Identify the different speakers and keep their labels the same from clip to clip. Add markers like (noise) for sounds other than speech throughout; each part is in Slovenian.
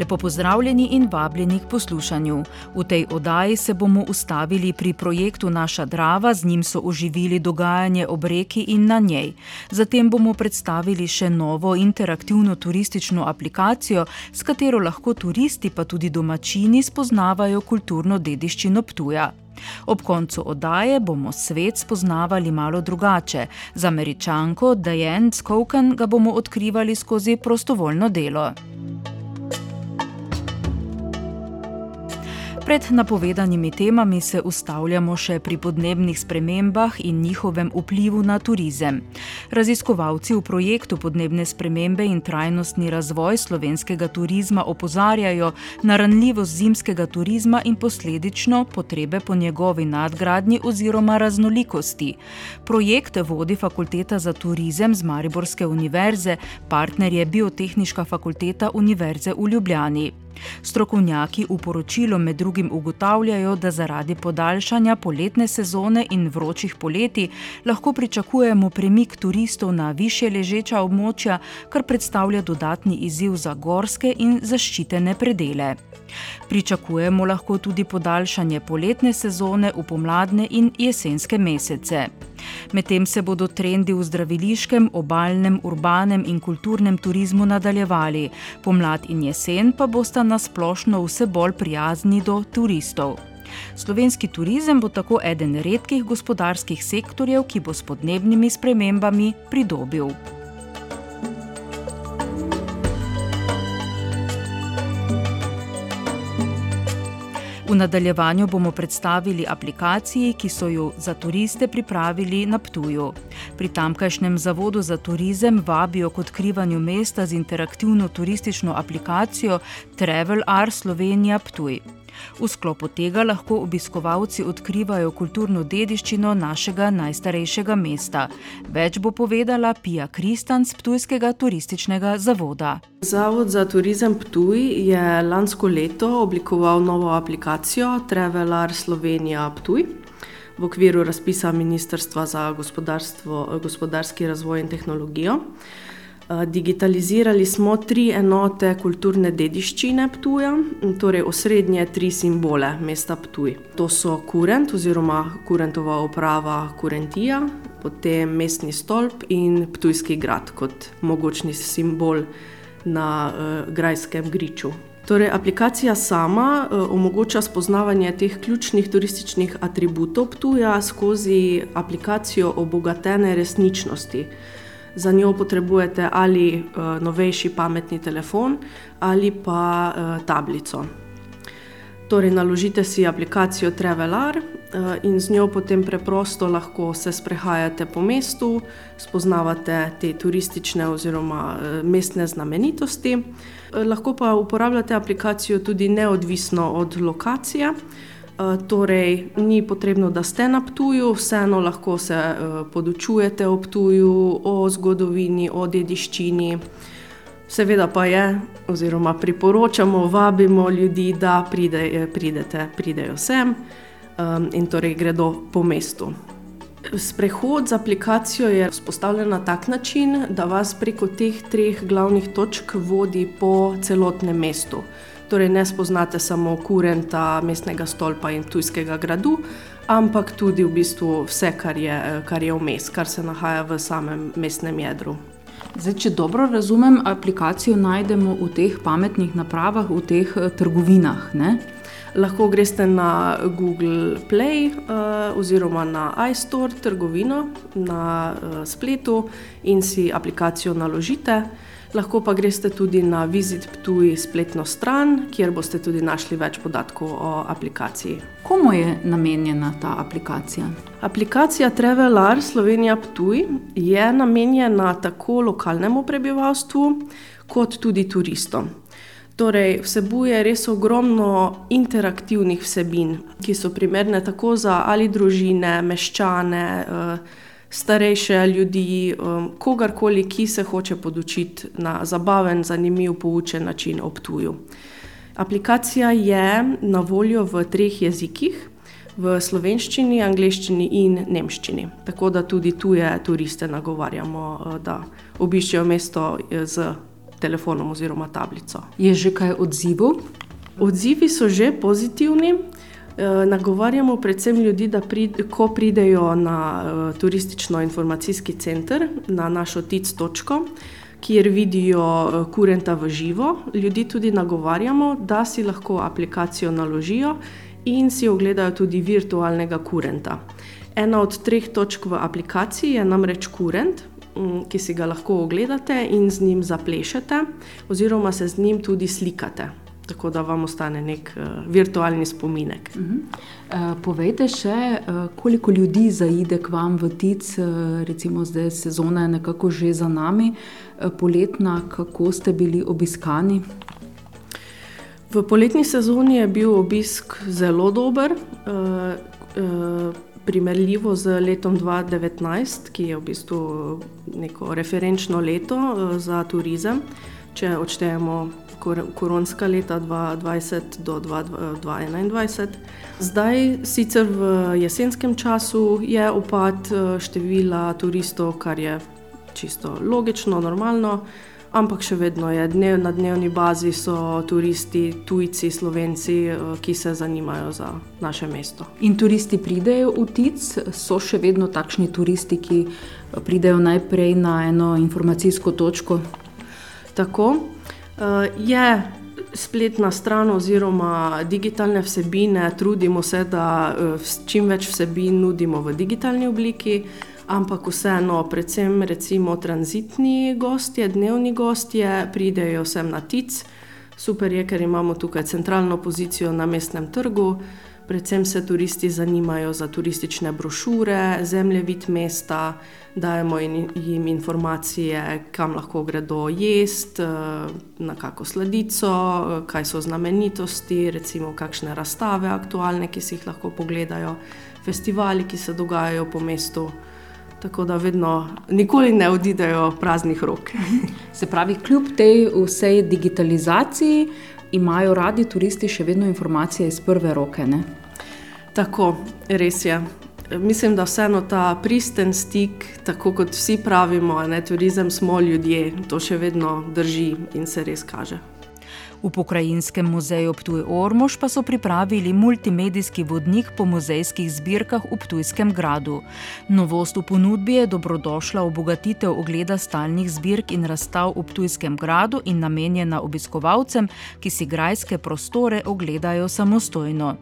Speaker 1: Lepo pozdravljeni in vabljeni k poslušanju. V tej oddaji se bomo ustavili pri projektu Naša Drava, z njim so oživili dogajanje ob reki in na njej. Zatem bomo predstavili še novo interaktivno turistično aplikacijo, s katero lahko turisti, pa tudi domačini, spoznavajo kulturno dediščino Ptuja. Ob koncu oddaje bomo svet spoznavali malo drugače. Z američanko Diane Skoken ga bomo odkrivali skozi prostovoljno delo. Pred napovedanimi temami se ustavljamo še pri podnebnih spremembah in njihovem vplivu na turizem. Raziskovalci v projektu Podnebne spremembe in trajnostni razvoj slovenskega turizma opozarjajo na ranljivost zimskega turizma in posledično potrebe po njegovi nadgradnji oziroma raznolikosti. Projekt vodi Fakulteta za turizem z Mariborske univerze, partner je Biotehniška fakulteta Univerze v Ljubljani. Strokovnjaki v poročilu med drugim ugotavljajo, da zaradi podaljšanja poletne sezone in vročih poletij lahko pričakujemo premik turistov na više ležeča območja, kar predstavlja dodatni izziv za gorske in zaščitene predele. Pričakujemo lahko tudi podaljšanje poletne sezone v pomladne in jesenske mesece. Medtem se bodo trendi v zdraviliškem, obaljnem, urbanem in kulturnem turizmu nadaljevali, pomlad in jesen pa bosta nasplošno vse bolj prijazni do turistov. Slovenski turizem bo tako eden redkih gospodarskih sektorjev, ki bo s podnebnimi spremembami pridobil. V nadaljevanju bomo predstavili aplikaciji, ki so jo za turiste pripravili na Ptuju. Pri tamkajšnjem zavodu za turizem vabijo k odkrivanju mesta z interaktivno turistično aplikacijo Travel R Slovenija Ptuj. V sklopu tega lahko obiskovalci odkrivajo kulturno dediščino našega najstarejšega mesta. Več bo povedala Pija Kristan z Ptujskega turističnega zavoda.
Speaker 2: Zavod za turizem Ptuj je lansko leto oblikoval novo aplikacijo Travelar Slovenija Ptuj. V okviru razpisa Ministrstva za gospodarski razvoj in tehnologijo. Digitalizirali smo tri enote kulturne dediščine Ptuja, torej osrednje tri simbole mesta Ptuj. To so Kurent oziroma Kurentova uprava Kurentija, potem mestni stolp in Ptujski grad kot mogočni simbol na uh, grajskem griču. Torej, aplikacija sama uh, omogoča spoznavanje teh ključnih turističnih atributov Ptuja skozi aplikacijo obogatene resničnosti. Za njo potrebujete ali uh, novejši pametni telefon ali pa uh, tablico. Torej, naložite si aplikacijo Travelar uh, in z njo potem preprosto lahko se sprehajate po mestu, spoznavate te turistične oziroma uh, mestne znamenitosti. Uh, lahko pa uporabljate aplikacijo tudi neodvisno od lokacije. Torej, ni potrebno, da ste na Ptuju, vseeno lahko se podučujete o Ptuju, o zgodovini, o dediščini. Seveda pa je, oziroma priporočamo, vabimo ljudi, da pride, pridete, pridejo sem in torej gredo po mestu. Sprehod z aplikacijo je vzpostavljen na tak način, da vas preko teh treh glavnih točk vodi po celotnem mestu torej ne spoznate samo kurenta, mestnega stolpa in tujskega gradu, ampak tudi v bistvu vse, kar je, kar je vmes, kar se nahaja v samem mestnem jedru.
Speaker 3: Zdaj, če dobro razumem, aplikacijo najdemo v teh pametnih napravah, v teh eh, trgovinah. Ne?
Speaker 2: Lahko greste na Google Play uh, oziroma na iStore, trgovino na uh, spletu in si aplikacijo naložite. Lahko pa greste tudi na Visit Ptuj spletno stran, kjer boste tudi našli več podatkov o aplikaciji.
Speaker 3: Komu je namenjena ta aplikacija?
Speaker 2: Aplikacija Travelar Slovenija Ptuj je namenjena tako lokalnemu prebivalstvu, kot tudi turistom. Torej, vsebuje res ogromno interaktivnih vsebin, ki so primerne tako za ali družine, meščane, eh, starejše ljudi, eh, kogarkoli, ki se hoče podučiti na zabaven, zanimiv, poučen način ob tuju. Aplikacija je na voljo v treh jezikih. V slovenščini, angleščini in nemščini. Tako da tudi tuje turiste nagovarjamo, eh, da obiščejo mesto z telefonom oziroma tablico.
Speaker 3: Je že kaj odzivov?
Speaker 2: Odzivi so že pozitivni. Nagovarjamo predvsem ljudi, da prid, ko pridejo na uh, turistično-informacijski center, na našo TIC točko, kjer vidijo uh, kurenta v živo, ljudi tudi nagovarjamo, da si lahko aplikacijo naložijo in si ogledajo tudi virtualnega kurenta. Ena od treh točk v aplikaciji je namreč kurent, um, ki si ga lahko ogledate in z njim zaplešete, oziroma se z njim tudi slikate tako da vam ostane nek uh, virtualni spominek. Uh
Speaker 3: -huh. uh, povejte še, uh, koliko ljudi zaide k vam v Tic, uh, recimo zdaj sezona je nekako že za nami, uh, poletna, kako ste bili obiskani?
Speaker 2: V poletni sezoni je bil obisk zelo dober, uh, uh, primerljivo z letom 2019, ki je v bistvu neko referenčno leto za turizem. Če odštejemo koronska leta 2020 do 2021. Zdaj, sicer v jesenskem času, je upad eh, števila turistov, kar je čisto logično, normalno, ampak še vedno je dnev, na dnevni bazi so turisti, tujci, slovenci, eh, ki se zanimajo za naše mesto.
Speaker 3: In turisti pridejo v Tic, so še vedno takšni turisti, ki pridejo najprej na eno informacijsko točko.
Speaker 2: Tako. Uh, je spletna stran oziroma digitalne vsebine, trudimo se, da uh, čim več vsebin nudimo v digitalni obliki, ampak vseeno, predvsem recimo tranzitni gostje, dnevni gostje, pridejo sem na TIC. Super je, ker imamo tukaj centralno pozicijo na mestnem trgu. Predvsem se turisti zanimajo za turistične brošure, zemljevid mesta, dajemo jim informacije, kam lahko gredo jesti, na kako sladico, kaj so znamenitosti, recimo kakšne razstave aktualne, ki si jih lahko pogledajo, festivali, ki se dogajajo po mestu. Tako da vedno, nikoli ne odidejo praznih rok. (laughs)
Speaker 3: Se pravi, kljub tej vsej digitalizaciji, imajo radi turisti še vedno informacije iz prve roke. Ne?
Speaker 2: Tako, res je. Mislim, da vseeno ta pristen stik, tako kot vsi pravimo, ne turizem smo ljudje, to še vedno drži in se res kaže.
Speaker 1: V pokrajinskem muzeju Ptuj Ormož pa so pripravili multimedijski vodnik po muzejskih zbirkah v Ptujskem gradu. Novost v ponudbi je dobrodošla obogatitev ogleda stalnih zbirk in razstav v Ptujskem gradu in namenjena obiskovalcem, ki si grajske prostore ogledajo samostojno.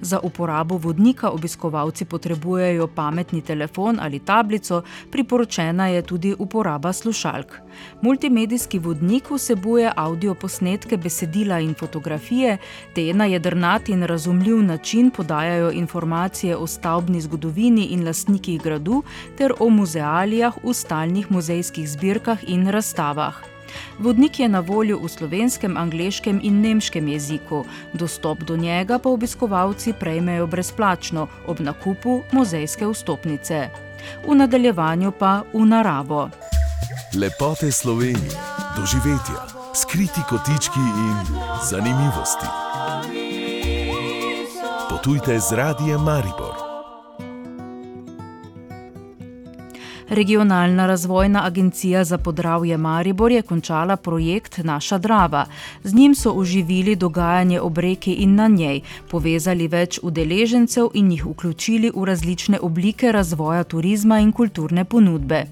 Speaker 1: Za uporabo vodnika obiskovalci potrebujejo pametni telefon ali tablico, priporočena je tudi uporaba slušalk. Multimedijski vodnik vsebuje audio posnetke, besedila in fotografije, te na jedrnat in razumljiv način podajajo informacije o stavbni zgodovini in lastnikih gradu ter o muzealijah v stalnih muzejskih zbirkah in razstavah. Vodnik je na voljo v slovenskem, angleškem in nemškem jeziku, dostop do njega pa obiskovalci prejmejo brezplačno ob nakupu muzejske vstopnice. V nadaljevanju pa v naravo.
Speaker 4: Lepote Slovenije, doživetja, skriti kotički in zanimivosti. Potujte z radijem Maribor.
Speaker 1: Regionalna razvojna agencija za podravje Maribor je končala projekt Naša Drava. Z njim so oživili dogajanje ob reki in na njej, povezali več udeležencev in jih vključili v različne oblike razvoja turizma in kulturne ponudbe.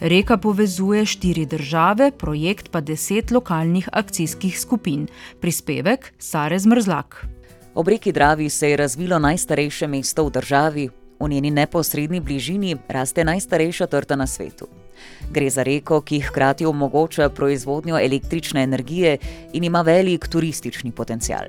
Speaker 1: Reka povezuje štiri države, projekt pa deset lokalnih akcijskih skupin. Prispevek Sare Zmrzlak.
Speaker 5: Ob reki Dravi se je razvilo najstarejše mesto v državi, V njeni neposrednji bližini raste najstarejša trta na svetu. Gre za reko, ki hkrati omogoča proizvodnjo električne energije in ima velik turistični potencial.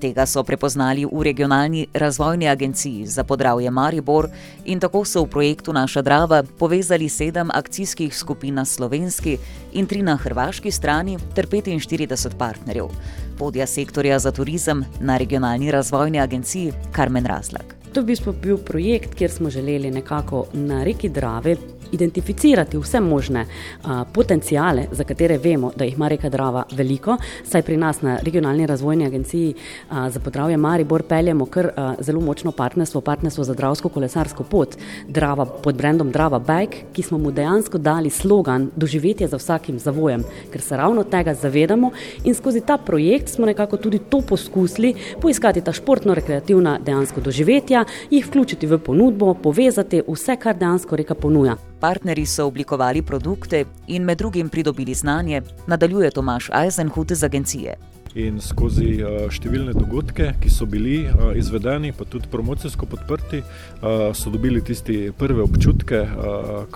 Speaker 5: Tega so prepoznali v regionalni razvojni agenciji za podravje Maribor in tako so v projektu Naša Drava povezali sedem akcijskih skupin na slovenski in tri na hrvaški strani ter 45 partnerjev. Vodja sektorja za turizem na regionalni razvojni agenciji Karmen Razlak.
Speaker 6: To je v bistvu bil projekt, kjer smo želeli nekako na reki Drave identificirati vse možne a, potencijale, za katere vemo, da jih ima reka Drava veliko. Saj pri nas na regionalni razvojni agenciji a, za podravje Maribor peljemo kar a, zelo močno partnerstvo, partnerstvo za dravsko kolesarsko pot Drava pod brendom Drava Bike, ki smo mu dejansko dali slogan doživetje za vsakim zavojem, ker se ravno tega zavedamo in skozi ta projekt smo nekako tudi to poskusili, poiskati ta športno-rekreativna dejansko doživetja, jih vključiti v ponudbo, povezati vse, kar dejansko reka ponuja.
Speaker 5: Partnerji so oblikovali produkte in med drugim pridobili znanje, nadaljuje Tomaš Eisenhut iz agencije.
Speaker 7: In skozi številne dogodke, ki so bili izvedeni, pa tudi promocijsko podprti, so dobili tisti prve občutke,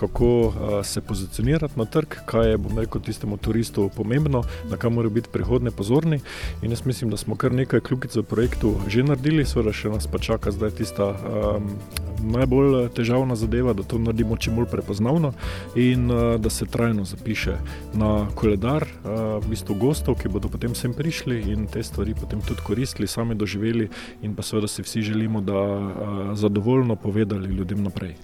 Speaker 7: kako se pozicionirati na trg, kaj je, bom rekel, tistemu turistu pomembno, na kaj morajo biti prihodne pozorni. In jaz mislim, da smo kar nekaj kljukic v projektu že naredili, seveda še nas pa čaka zdaj tista um, najbolj težavna zadeva, da to naredimo čim bolj prepoznavno in uh, da se trajno zapiše na koledar uh, v bistvu gostov, ki bodo potem sem prišli in te stvari potem tudi koristili, sami doživeli, in pa seveda si vsi želimo, da zadovoljno povedali ljudem naprej.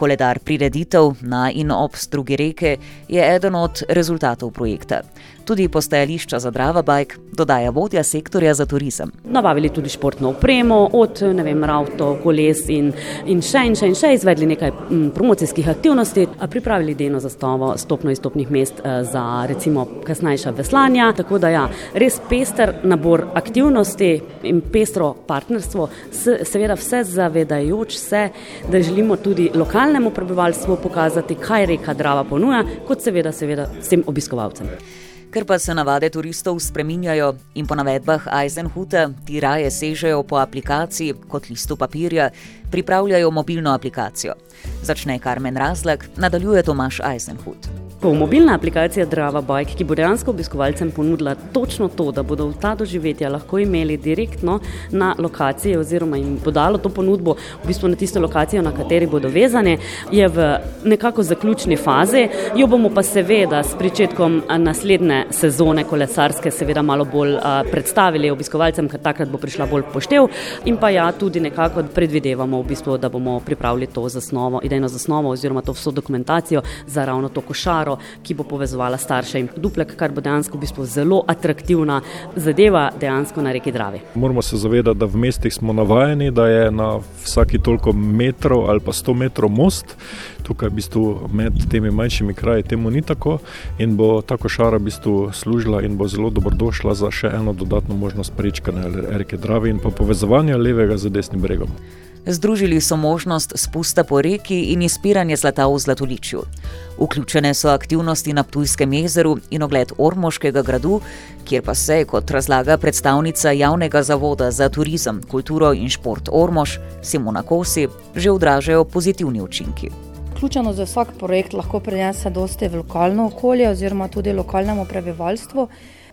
Speaker 5: Koledar prireditev na in ob strugi reke je eden od rezultatov projekta. Tudi postajališča za Drava Bike dodaja vodja sektorja za turizem.
Speaker 6: Nabavili tudi športno opremo, od avto, koles in, in še in še in še izvedli nekaj m, promocijskih aktivnosti, pripravili deno zastovo stopno izstopnih mest za recimo kasnejša veslanja. Tako da ja, res pester nabor aktivnosti in pestro partnerstvo, seveda vse zavedajoč se, da želimo tudi lokalnemu prebivalstvu pokazati, kaj reka Drava ponuja, kot seveda, seveda vsem obiskovalcem.
Speaker 5: Ker pa se navade turistov spreminjajo in po navedbah Eisenhuta ti raje sežejo po aplikaciji kot listu papirja, pripravljajo mobilno aplikacijo. Začne Karmen Razlag, nadaljuje Tomaš Eisenhut.
Speaker 6: Ko mobilna aplikacija Drava Bike, ki bo dejansko obiskovalcem ponudila točno to, da bodo ta doživetja lahko imeli direktno na lokaciji oziroma jim podalo to ponudbo v bistvu na tisto lokacijo, na kateri bodo vezane, je v nekako zaključni fazi. Jo bomo pa seveda s pričetkom naslednje sezone kolesarske seveda malo bolj predstavili obiskovalcem, ker takrat bo prišla bolj poštev in pa ja, tudi nekako predvidevamo v bistvu, da bomo pripravili to zasnovo, idejno zasnovo oziroma to vso dokumentacijo za ravno to košaro, ki bo povezovala starše in duplek, kar bo dejansko v bistvu zelo atraktivna zadeva dejansko na reki Dravi.
Speaker 7: Moramo se zavedati, da v mestih smo navajeni, da je na vsaki toliko metrov ali pa 100 metrov most. Tukaj v bistvu med temi manjšimi kraji temu ni tako in bo ta košara v bistvu služila in bo zelo dobrodošla za še eno dodatno možnost prečkanja reke Dravi in pa povezovanja levega z desnim bregom.
Speaker 5: Združili so možnost spusta po reki in izpiranje zlata v Zlatoličju. Vključene so aktivnosti na Ptujskem jezeru in ogled Ormoškega gradu, kjer pa se, kot razlaga predstavnica Javnega zavoda za turizem, kulturo in šport Ormož Simona Kosi, že odražajo pozitivni učinki.
Speaker 8: Vključeno za vsak projekt lahko prinese dosti v lokalno okolje oziroma tudi lokalnemu prebivalstvu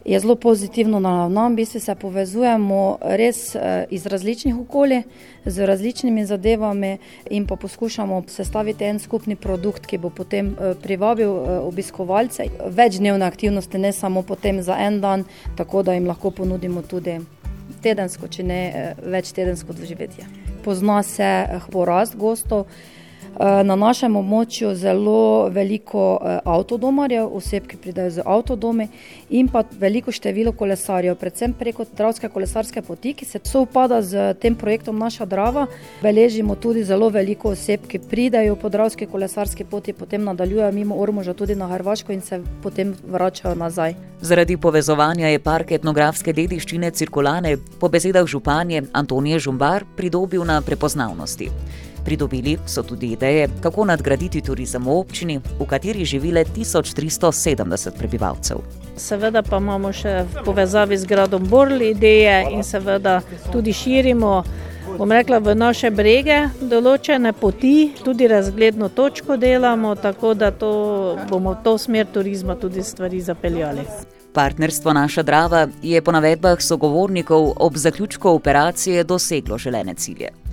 Speaker 8: je zelo pozitivno naravnan, v bistvu se povezujemo res iz različnih okolij, z različnimi zadevami in pa poskušamo sestaviti en skupni produkt, ki bo potem privabil obiskovalce. Večdnevne aktivnosti, ne samo potem za en dan, tako da jim lahko ponudimo tudi tedensko, če ne več tedensko doživetje. Pozna se porast gostov. Na našem območju zelo veliko avtodomarjev, oseb, ki pridejo z avtodomi, in pa veliko število kolesarjev, predvsem preko Dravske kolesarske poti, ki se sovpada z tem projektom Naša Drava. Beležimo tudi zelo veliko oseb, ki pridejo po Dravski kolesarski poti, potem nadaljujejo mimo Ormoža tudi na Hrvaško in se potem vračajo nazaj.
Speaker 5: Zaradi povezovanja je park etnografske dediščine Cirkulane po besedah županje Antonije Žumbar pridobil na prepoznavnosti. Pridobili so tudi ideje, kako nadgraditi turizem v občini, v kateri živi le 1370 prebivalcev.
Speaker 9: Seveda pa imamo še v povezavi z gradom Borli ideje in seveda tudi širimo
Speaker 10: bom rekla, v naše brege, določene poti, tudi razgledno točko delamo, tako da to bomo v to smer turizma tudi stvari zapeljali.
Speaker 5: Partnerstvo Naša Drava je po navedbah sogovornikov ob zaključku operacije doseglo želene cilje.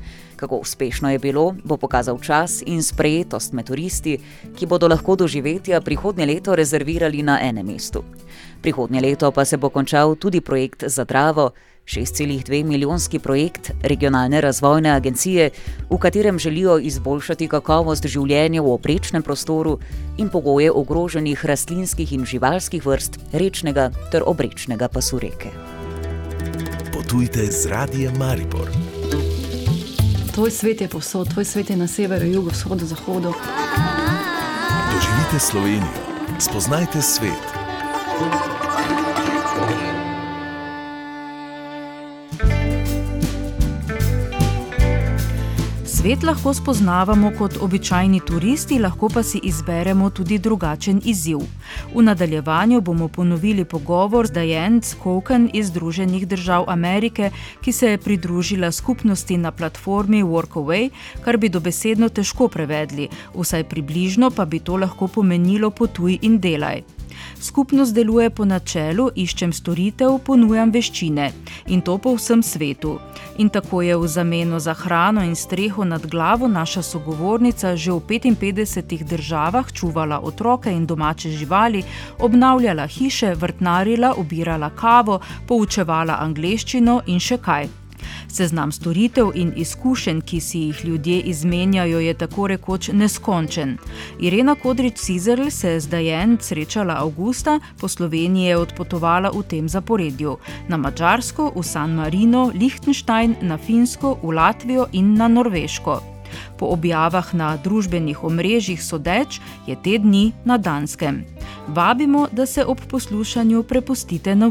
Speaker 5: Kako uspešno je bilo, bo pokazal čas in sprejetost med turisti, ki bodo lahko doživetja prihodnje leto rezervirali na enem mestu. Prihodnje leto pa se bo končal tudi projekt za Dravo, 6,2 milijonski projekt regionalne razvojne agencije, v katerem želijo izboljšati kakovost življenja v oprečnem prostoru in pogoje ogroženih rastlinskih in živalskih vrst rečnega ter obrečnega pasu reke.
Speaker 4: Potujte z radijem Maribor.
Speaker 11: Tvoj svet je povsod, tvoj svet je na severu, jugu, vzhodu, zahodu.
Speaker 4: Doživite Slovenijo, spoznajte svet.
Speaker 1: Svet lahko spoznavamo kot običajni turisti, lahko pa si izberemo tudi drugačen izziv. V nadaljevanju bomo ponovili pogovor z Diane Skoken iz Združenih držav Amerike, ki se je pridružila skupnosti na platformi Workaway, kar bi dobesedno težko prevedli, vsaj približno pa bi to lahko pomenilo potuj in delaj. Skupnost deluje po načelu: iščem storitev, ponujam veščine in to po vsem svetu. In tako je v zameno za hrano in streho nad glavo naša sogovornica že v 55 državah čuvala otroke in domače živali, obnavljala hiše, vrtnarila, obirala kavo, poučevala angleščino in še kaj. Seznam storitev in izkušenj, ki si jih ljudje izmenjajo, je tako rekoč neskončen. Irena Kodrič-Cizerl se je zdaj en srečala avgusta, po Sloveniji je odpotovala v tem zaporedju: na Mačarsko, v San Marino, Liechtenstein, na Finsko, v Latvijo in na Norveško. Po objavah na družbenih omrežjih sodeč je te dni na Danskem. Vabimo, da se ob poslušanju prepustite na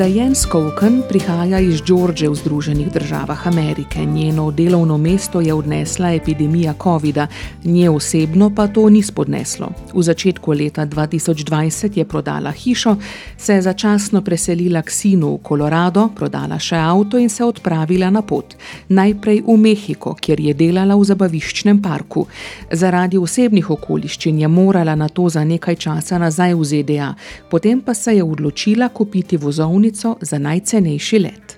Speaker 12: Diane Skoken prihaja iz George v Združenih državah Amerike. Njeno delovno mesto je odnesla epidemija COVID-a, nje osebno pa to ni spodneslo. V začetku leta 2020 je prodala hišo, se je začasno preselila k sinu v Colorado, prodala še avto in se odpravila na pot. Najprej v Mehiko, kjer je delala v zabaviščnem parku. Zaradi osebnih okoliščin je morala na to za nekaj časa nazaj v ZDA, potem pa se je odločila kupiti vozovnico za najcenejši let.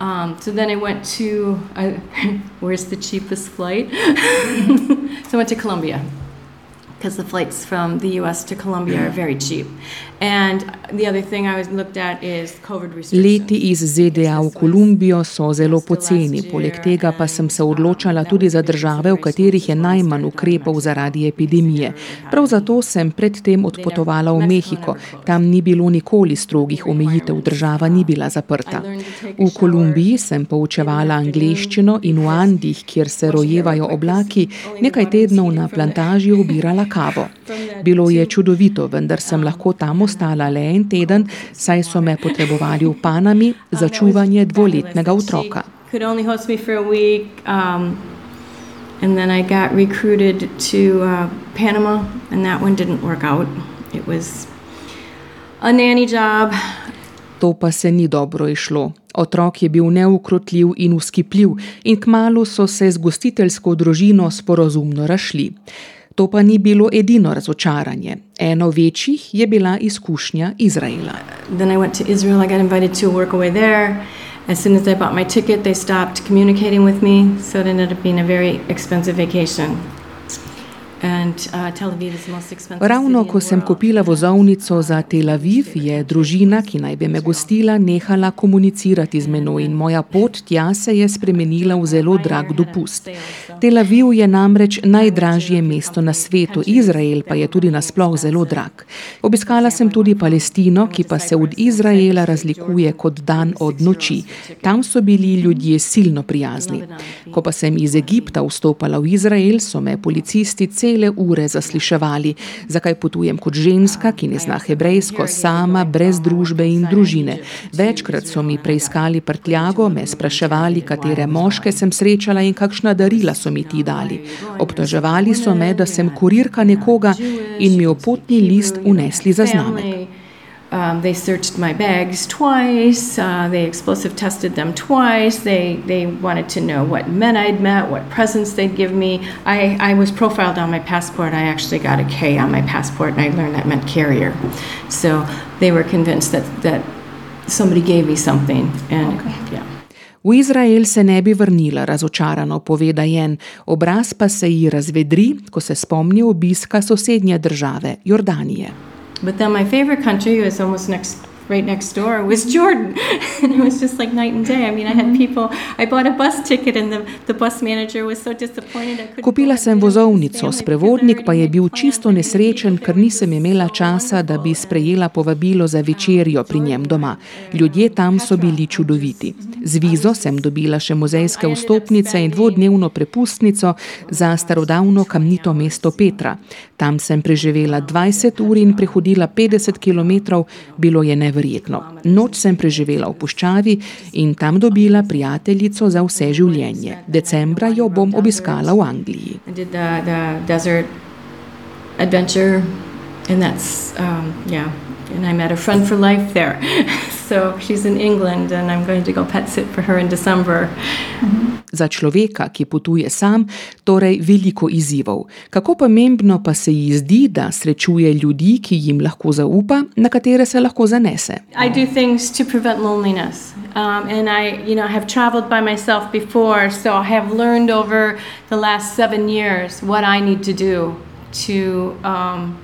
Speaker 13: Um, so then I went to, (laughs) where's the cheapest flight? (laughs) so I went to Colombia because the flights from the US to Colombia are very cheap.
Speaker 12: Leti iz ZDA v Kolumbijo so zelo poceni, poleg tega pa sem se odločala tudi za države, v katerih je najmanj ukrepov zaradi epidemije. Prav zato sem predtem odpotovala v Mehiko. Tam ni bilo nikoli strogih omejitev, država ni bila zaprta. V Kolumbiji sem poučevala angleščino in v Andih, kjer se rojevajo oblaki, nekaj tednov na plantaži obirala (laughs) kavo. Bilo je čudovito, vendar sem lahko tam ostala le en teden, saj so me potrebovali v Panami za čuvanje dvoletnega otroka.
Speaker 13: Um, and then I got recruited to uh, Panama, and that one didn't work out. It was a nanny job.
Speaker 12: To pa se ni dobro išlo. Otrok je bil neukrotljiv in uskipljiv, in kmalo so se z gostiteljsko družino sporozumno rašli. To pa ni bilo edino razočaranje. Eno večjih je bila izkušnja Izraela.
Speaker 13: Israel. As soon as I bought my ticket, they stopped communicating with me, so it ended up being a very expensive vacation.
Speaker 12: Ravno
Speaker 13: city in
Speaker 12: ko sem kupila vozovnico za Tel Aviv, je družina, ki naj bi me gostila, nehala komunicirati z menoj in moja pot tja se je spremenila v zelo drag dopust. Tel Aviv je namreč najdražje mesto na svetu, Izrael pa je tudi nasploh zelo drag. Obiskala sem tudi Palestino, ki pa se od Izraela razlikuje kot dan od noči. Tam so bili ljudje silno prijazni. Ko pa sem iz Egipta vstopala v Izrael, so me policisti cele ure zasliševali, zakaj potujem kot ženska, ki ne zna hebrejsko, sama, brez družbe in družine. Večkrat so mi preiskali prtljago, me spraševali, katere moške sem srečala in kakšna darila so mi ti dali. Obtoževali so me, da sem kurirka nekoga in mi v potni list unesli za znamek.
Speaker 13: Um, they searched my bags twice. Uh, they explosive tested them twice. They they wanted to know what men I'd met, what presents they'd give me. I, I was profiled on my passport. I actually got a K on my passport, and I learned that meant carrier. So they were convinced that that somebody gave me something, and okay. yeah.
Speaker 12: V Izrael se ne bi vrnila, razočarano pove Dajen, obraz pa se ji razvedri, ko se spomni obiska sosednje države, Jordanije.
Speaker 13: But then my favorite country was almost next, right next door, was Jordan. (laughs) and it was just like night and day. I mean, I had people, I bought a bus ticket and the, the bus manager was so disappointed I couldn't.
Speaker 12: Kupila sem vozovnico, sprevodnik pa je bil čisto nesrečen, ker nisem imela časa, da bi sprejela povabilo za večerjo pri njem doma. Ljudje tam so bili čudoviti. Z vizo sem dobila še muzejske vstopnice in dvodnevno prepustnico za starodavno kamnito mesto Petra. Tam sem preživela 20 ur in prehodila 50 km, bilo je neverjetno. Noč sem preživela v puščavi in tam dobila prijateljico za vse življenje. Decembra jo bom obiskala v Angliji.
Speaker 13: Adventure, and that's, um, yeah, and I met a friend for life there. (laughs) so she's in England, and I'm going to go pet sit for her in December.
Speaker 12: Za človeka, ki potuje sam, torej veliko izzivov. Kako pomembno pa se ji zdi, da srečuje ljudi, ki jim lahko zaupa, na katere se lahko zanese.
Speaker 13: I do things to prevent loneliness. Um, and I, you know, have traveled by myself before, so I have learned over the last seven years what I need to do to um,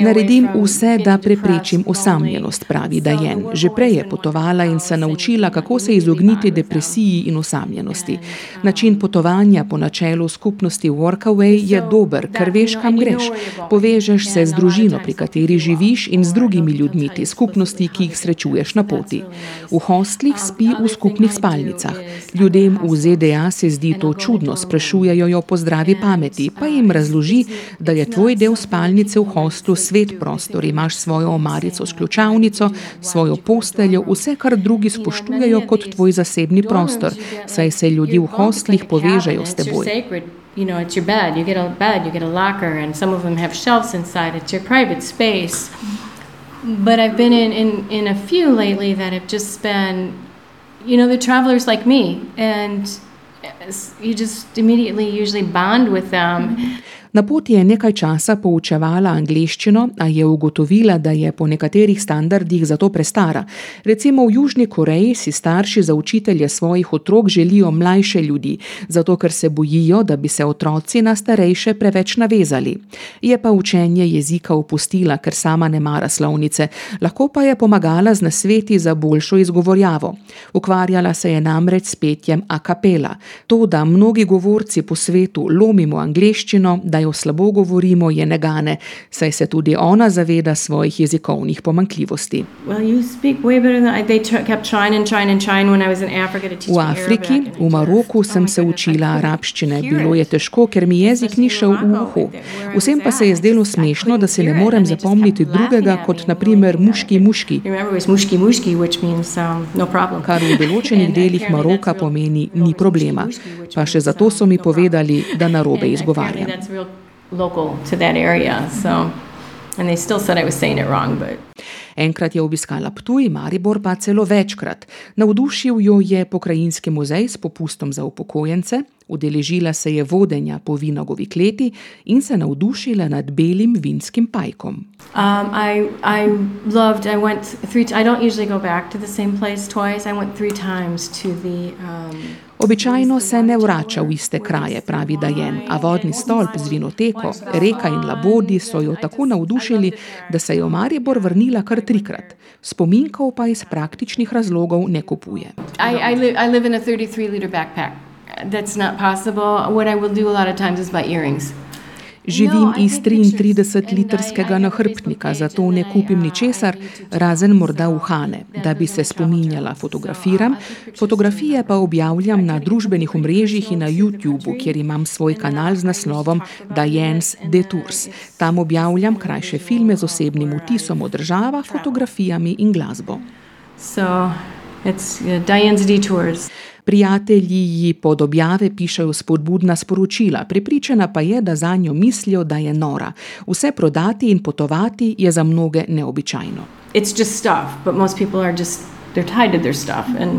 Speaker 12: Naredim vse, da preprečim osamljenost, pravi Dajen. Že prej je potovala in se naučila, kako se izogniti depresiji in osamljenosti. Način potovanja po načelu skupnosti Workaway je dober, ker veš, kam greš. Povežeš se z družino, pri kateri živiš, in z drugimi ljudmi te skupnosti, ki jih srečuješ na poti. V hostlih spi v skupnih spalnicah. Ljudem v ZDA se zdi to čudno, sprašujejo jo po zdravi pameti, pa jim razloži, da je tvoj del spalnice v hostlu hostlu svet prostor, imaš svojo omarico s ključavnico, svojo posteljo, vse, kar drugi spoštujejo kot tvoj zasebni prostor, saj se ljudi v hostlih povežejo s teboj.
Speaker 13: You know, it's your bed. You get a bed, you get a locker, and some of them have shelves inside. It's your private space. But I've been in, in, in a few lately that have just been, you know, they're travelers like me. And you just immediately usually bond with them.
Speaker 12: Na poti je nekaj časa poučevala angliščino, a je ugotovila, da je po nekaterih standardih za to prestara. Recimo v Južni Koreji si starši za učitelje svojih otrok želijo mlajše ljudi, zato ker se bojijo, da bi se otroci na starejše preveč navezali. Je pa učenje jezika opustila, ker sama ne mara slovnice, lahko pa je pomagala z nasveti za boljšo izgovorjavo. Ukvarjala se je namreč s petjem a capella. To, da mnogi govorci po svetu lomimo angliščino, da jo slabo govorimo, je negane, saj se tudi ona zaveda svojih jezikovnih pomankljivosti. V Afriki, v Maroku sem se učila arabščine. Bilo je težko, ker mi jezik ni šel v uho. Vsem pa se je zdelo smešno, da se ne morem zapomniti drugega kot naprimer muški muški. Kar v določenih delih Maroka pomeni ni problema. Pa še zato so mi povedali, da narobe izgovarjam.
Speaker 13: Local to that area. So, and they still said I was saying it wrong, but.
Speaker 12: Enkrat je obiskala Ptuj, Maribor pa celo večkrat. Navdušil jo je pokrajinski muzej s popustom za upokojence, udeležila se je vodenja po vinogovi kleti in se navdušila nad belim vinskim pajkom.
Speaker 13: Um, I, I loved, I went three, I don't usually go back to the same place twice. I went three times to the. Um,
Speaker 12: Običajno se ne vrača v iste kraje, pravi Dajen, a vodni stolp z vinoteko, reka in labodi so jo tako navdušili, da se je v Maribor vrnila kar trikrat. Spominkov pa iz praktičnih razlogov ne kupuje.
Speaker 13: I, I, li, I live in a 33 liter backpack. That's not possible. What I will do a lot of times is buy earrings.
Speaker 12: Živim iz 33-litrskega nahrbtnika, zato ne kupim ničesar, razen morda uhane, da bi se spominjala. Fotografiram, fotografije pa objavljam na družbenih omrežjih in na YouTubu, kjer imam svoj kanal z naslovom Diane's Detours. Tam objavljam krajše filme z osebnim vtisom o državah, fotografijami in glasbo.
Speaker 13: So, it's uh, Diane's Detours.
Speaker 12: Prijatelji ji pod objave pišajo spodbudna sporočila, prepričana pa je, da za njo mislijo, da je nora. Vse prodati in potovati je za mnoge neobičajno.
Speaker 13: It's just stuff, but most people are just, they're tied to their stuff. And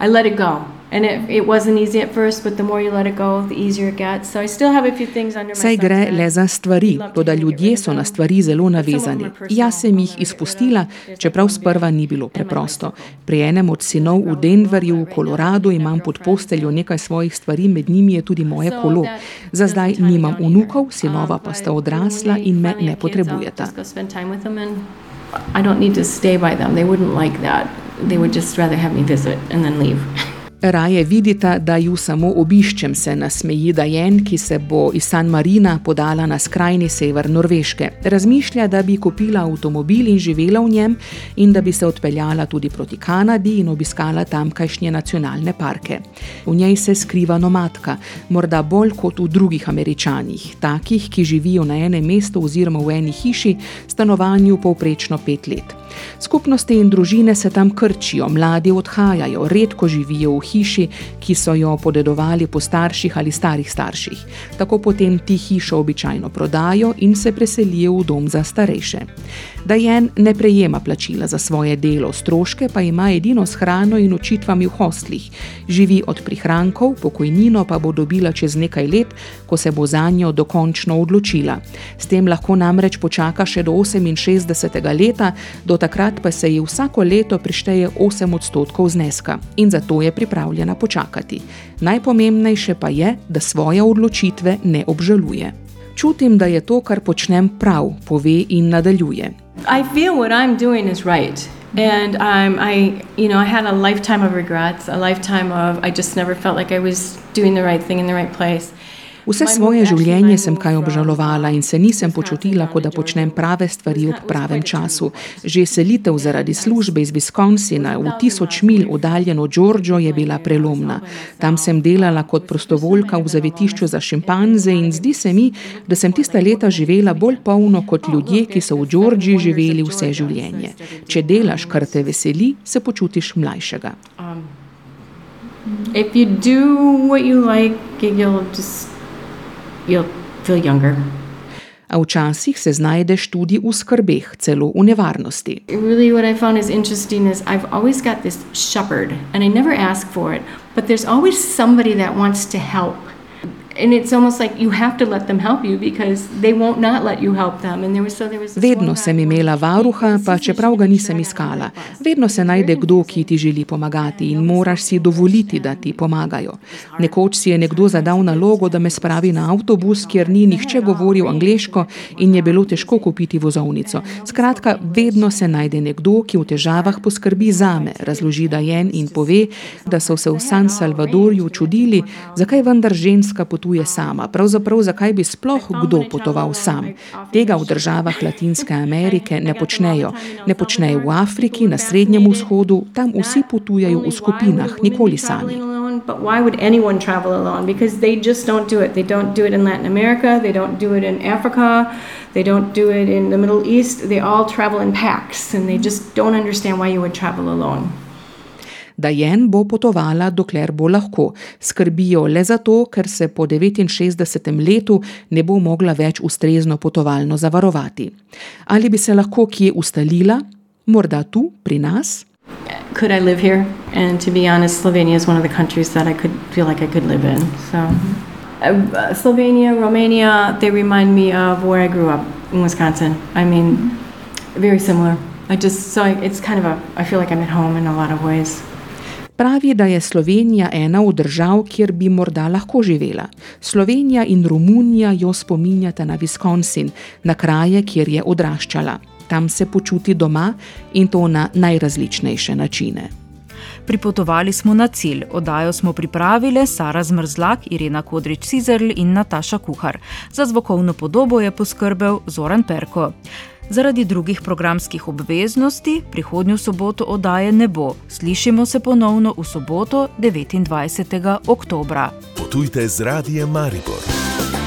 Speaker 13: I let it go. And it, it wasn't easy at first, but the more you let it go, the easier it gets. So I still have a few things under my
Speaker 12: Saj gre le za stvari, toda ljudje so na stvari zelo navezani. Jaz sem jih izpustila, čeprav sprva ni bilo preprosto. Pri enem od sinov v Denverju, v Koloradu, imam pod posteljo nekaj svojih stvari, med njimi je tudi moje kolo. Za zdaj nimam vnukov, sinova pa sta odrasla in me ne potrebujeta.
Speaker 13: I don't need to stay by them. They wouldn't like that. They would just rather have me visit and then leave. (laughs)
Speaker 12: Raje vidita, da ju samo obiščem, se nasmeji Dajen, ki se bo iz San Marina podala na skrajni sever Norveške. Razmišlja, da bi kupila avtomobil in živela v njem, in da bi se odpeljala tudi proti Kanadi in obiskala tamkajšnje nacionalne parke. V njej se skriva nomadka, morda bolj kot v drugih američanih, takih, ki živijo na enem mestu oziroma v eni hiši, stanovanju povprečno pet let. Skupnosti in družine se tam krčijo, mladi odhajajo, redko živijo v hiši, ki so jo podedovali po starših ali starih starših. Tako potem ti hišo običajno prodajo in se preselijo v dom za starejše. Dajen ne prejema plačila za svoje delo, stroške pa ima edino s hrano in učitvami v hostlih. Živi od prihrankov, pokojnino pa bo dobila čez nekaj let, ko se bo za njo dokončno odločila. S tem lahko namreč počaka še do 68. leta, do takrat pa se ji vsako leto prišteje 8 odstotkov zneska in zato je pripravljena počakati. Najpomembnejše pa je, da svoje odločitve ne obžaluje. Čutim, da je to, kar počnem prav, pove in nadaljuje.
Speaker 13: I feel what I'm doing is right. And um, I, you know, I had a lifetime of regrets, a lifetime of I just never felt like I was doing the right thing in the right place.
Speaker 12: Vse svoje življenje sem kaj obžalovala in se nisem počutila, kot da počnem prave stvari ob pravem času. Že selitev zaradi službe iz Wisconsina v tisoč mil oddaljeno Georgio je bila prelomna. Tam sem delala kot prostovoljka v zavetišču za šimpanze in zdi se mi, da sem tista leta živela bolj polno kot ljudje, ki so v Georgiji živeli vse življenje. Če delaš, kar te veseli, se počutiš mlajšega.
Speaker 13: Um, if you do what you like, you'll just you'll feel younger.
Speaker 12: A včasih se znajdeš tudi v skrbeh, celo v nevarnosti.
Speaker 13: Really, what I found is interesting is I've always got this shepherd, and I never ask for it, but there's always somebody that wants to help.
Speaker 12: Vedno sem imela varuha, pa čeprav ga nisem iskala. Vedno se najde kdo, ki ti želi pomagati in moraš si dovoliti, da ti pomagajo. Nekoč si je nekdo zadal nalogo, da me spravi na avtobus, kjer ni nihče govoril angliško in je bilo težko kupiti vozovnico. Skratka, vedno se najde nekdo, ki v težavah poskrbi zame, razloži Dajen in pove, da so se v San Salvadorju čudili, zakaj vendar ženska potuje sama. Pravzaprav, zakaj bi sploh kdo potoval sam. Tega v državah Latinske Amerike ne počnejo. Ne počnejo v Afriki, na Srednjem vzhodu, tam vsi potujejo v skupinah, nikoli sami.
Speaker 13: But why would anyone travel alone? Because they just don't do it. They don't do it in Latin America, they don't do it in Africa, they don't do it in the Middle East. They all travel in packs and they just don't understand why you would travel alone.
Speaker 12: Dajen bo potovala, dokler bo lahko. Skrbijo le zato, ker se po 69. letu ne bo mogla več ustrezno potovalno zavarovati. Ali bi se lahko kje ustalila, morda tu, pri nas?
Speaker 13: Could I live here? And to be honest, Slovenia is one of the countries that I could feel like I could live in. So, uh, Slovenia, Romania, they remind me of where I grew up in Wisconsin. I mean, very similar. I just so I, it's kind of a I feel like I'm at home in a lot of ways.
Speaker 12: Pravi, da je Slovenija ena od držav, kjer bi morda lahko živela. Slovenija in Romunija jo spominjata na Wisconsin, na kraje, kjer je odraščala. Tam se počuti doma in to na najrazličnejše načine.
Speaker 1: Pripotovali smo na cilj, oddajo smo pripravile Sara Zmrzlak, Irena Kodrič-Cizerl in Nataša Kuhar. Za zvokovno podobo je poskrbel Zoran Perko. Zaradi drugih programskih obveznosti prihodnjo soboto oddaje ne bo. Slišimo se ponovno v soboto 29. oktobra.
Speaker 4: Potujte z radijem Maribor.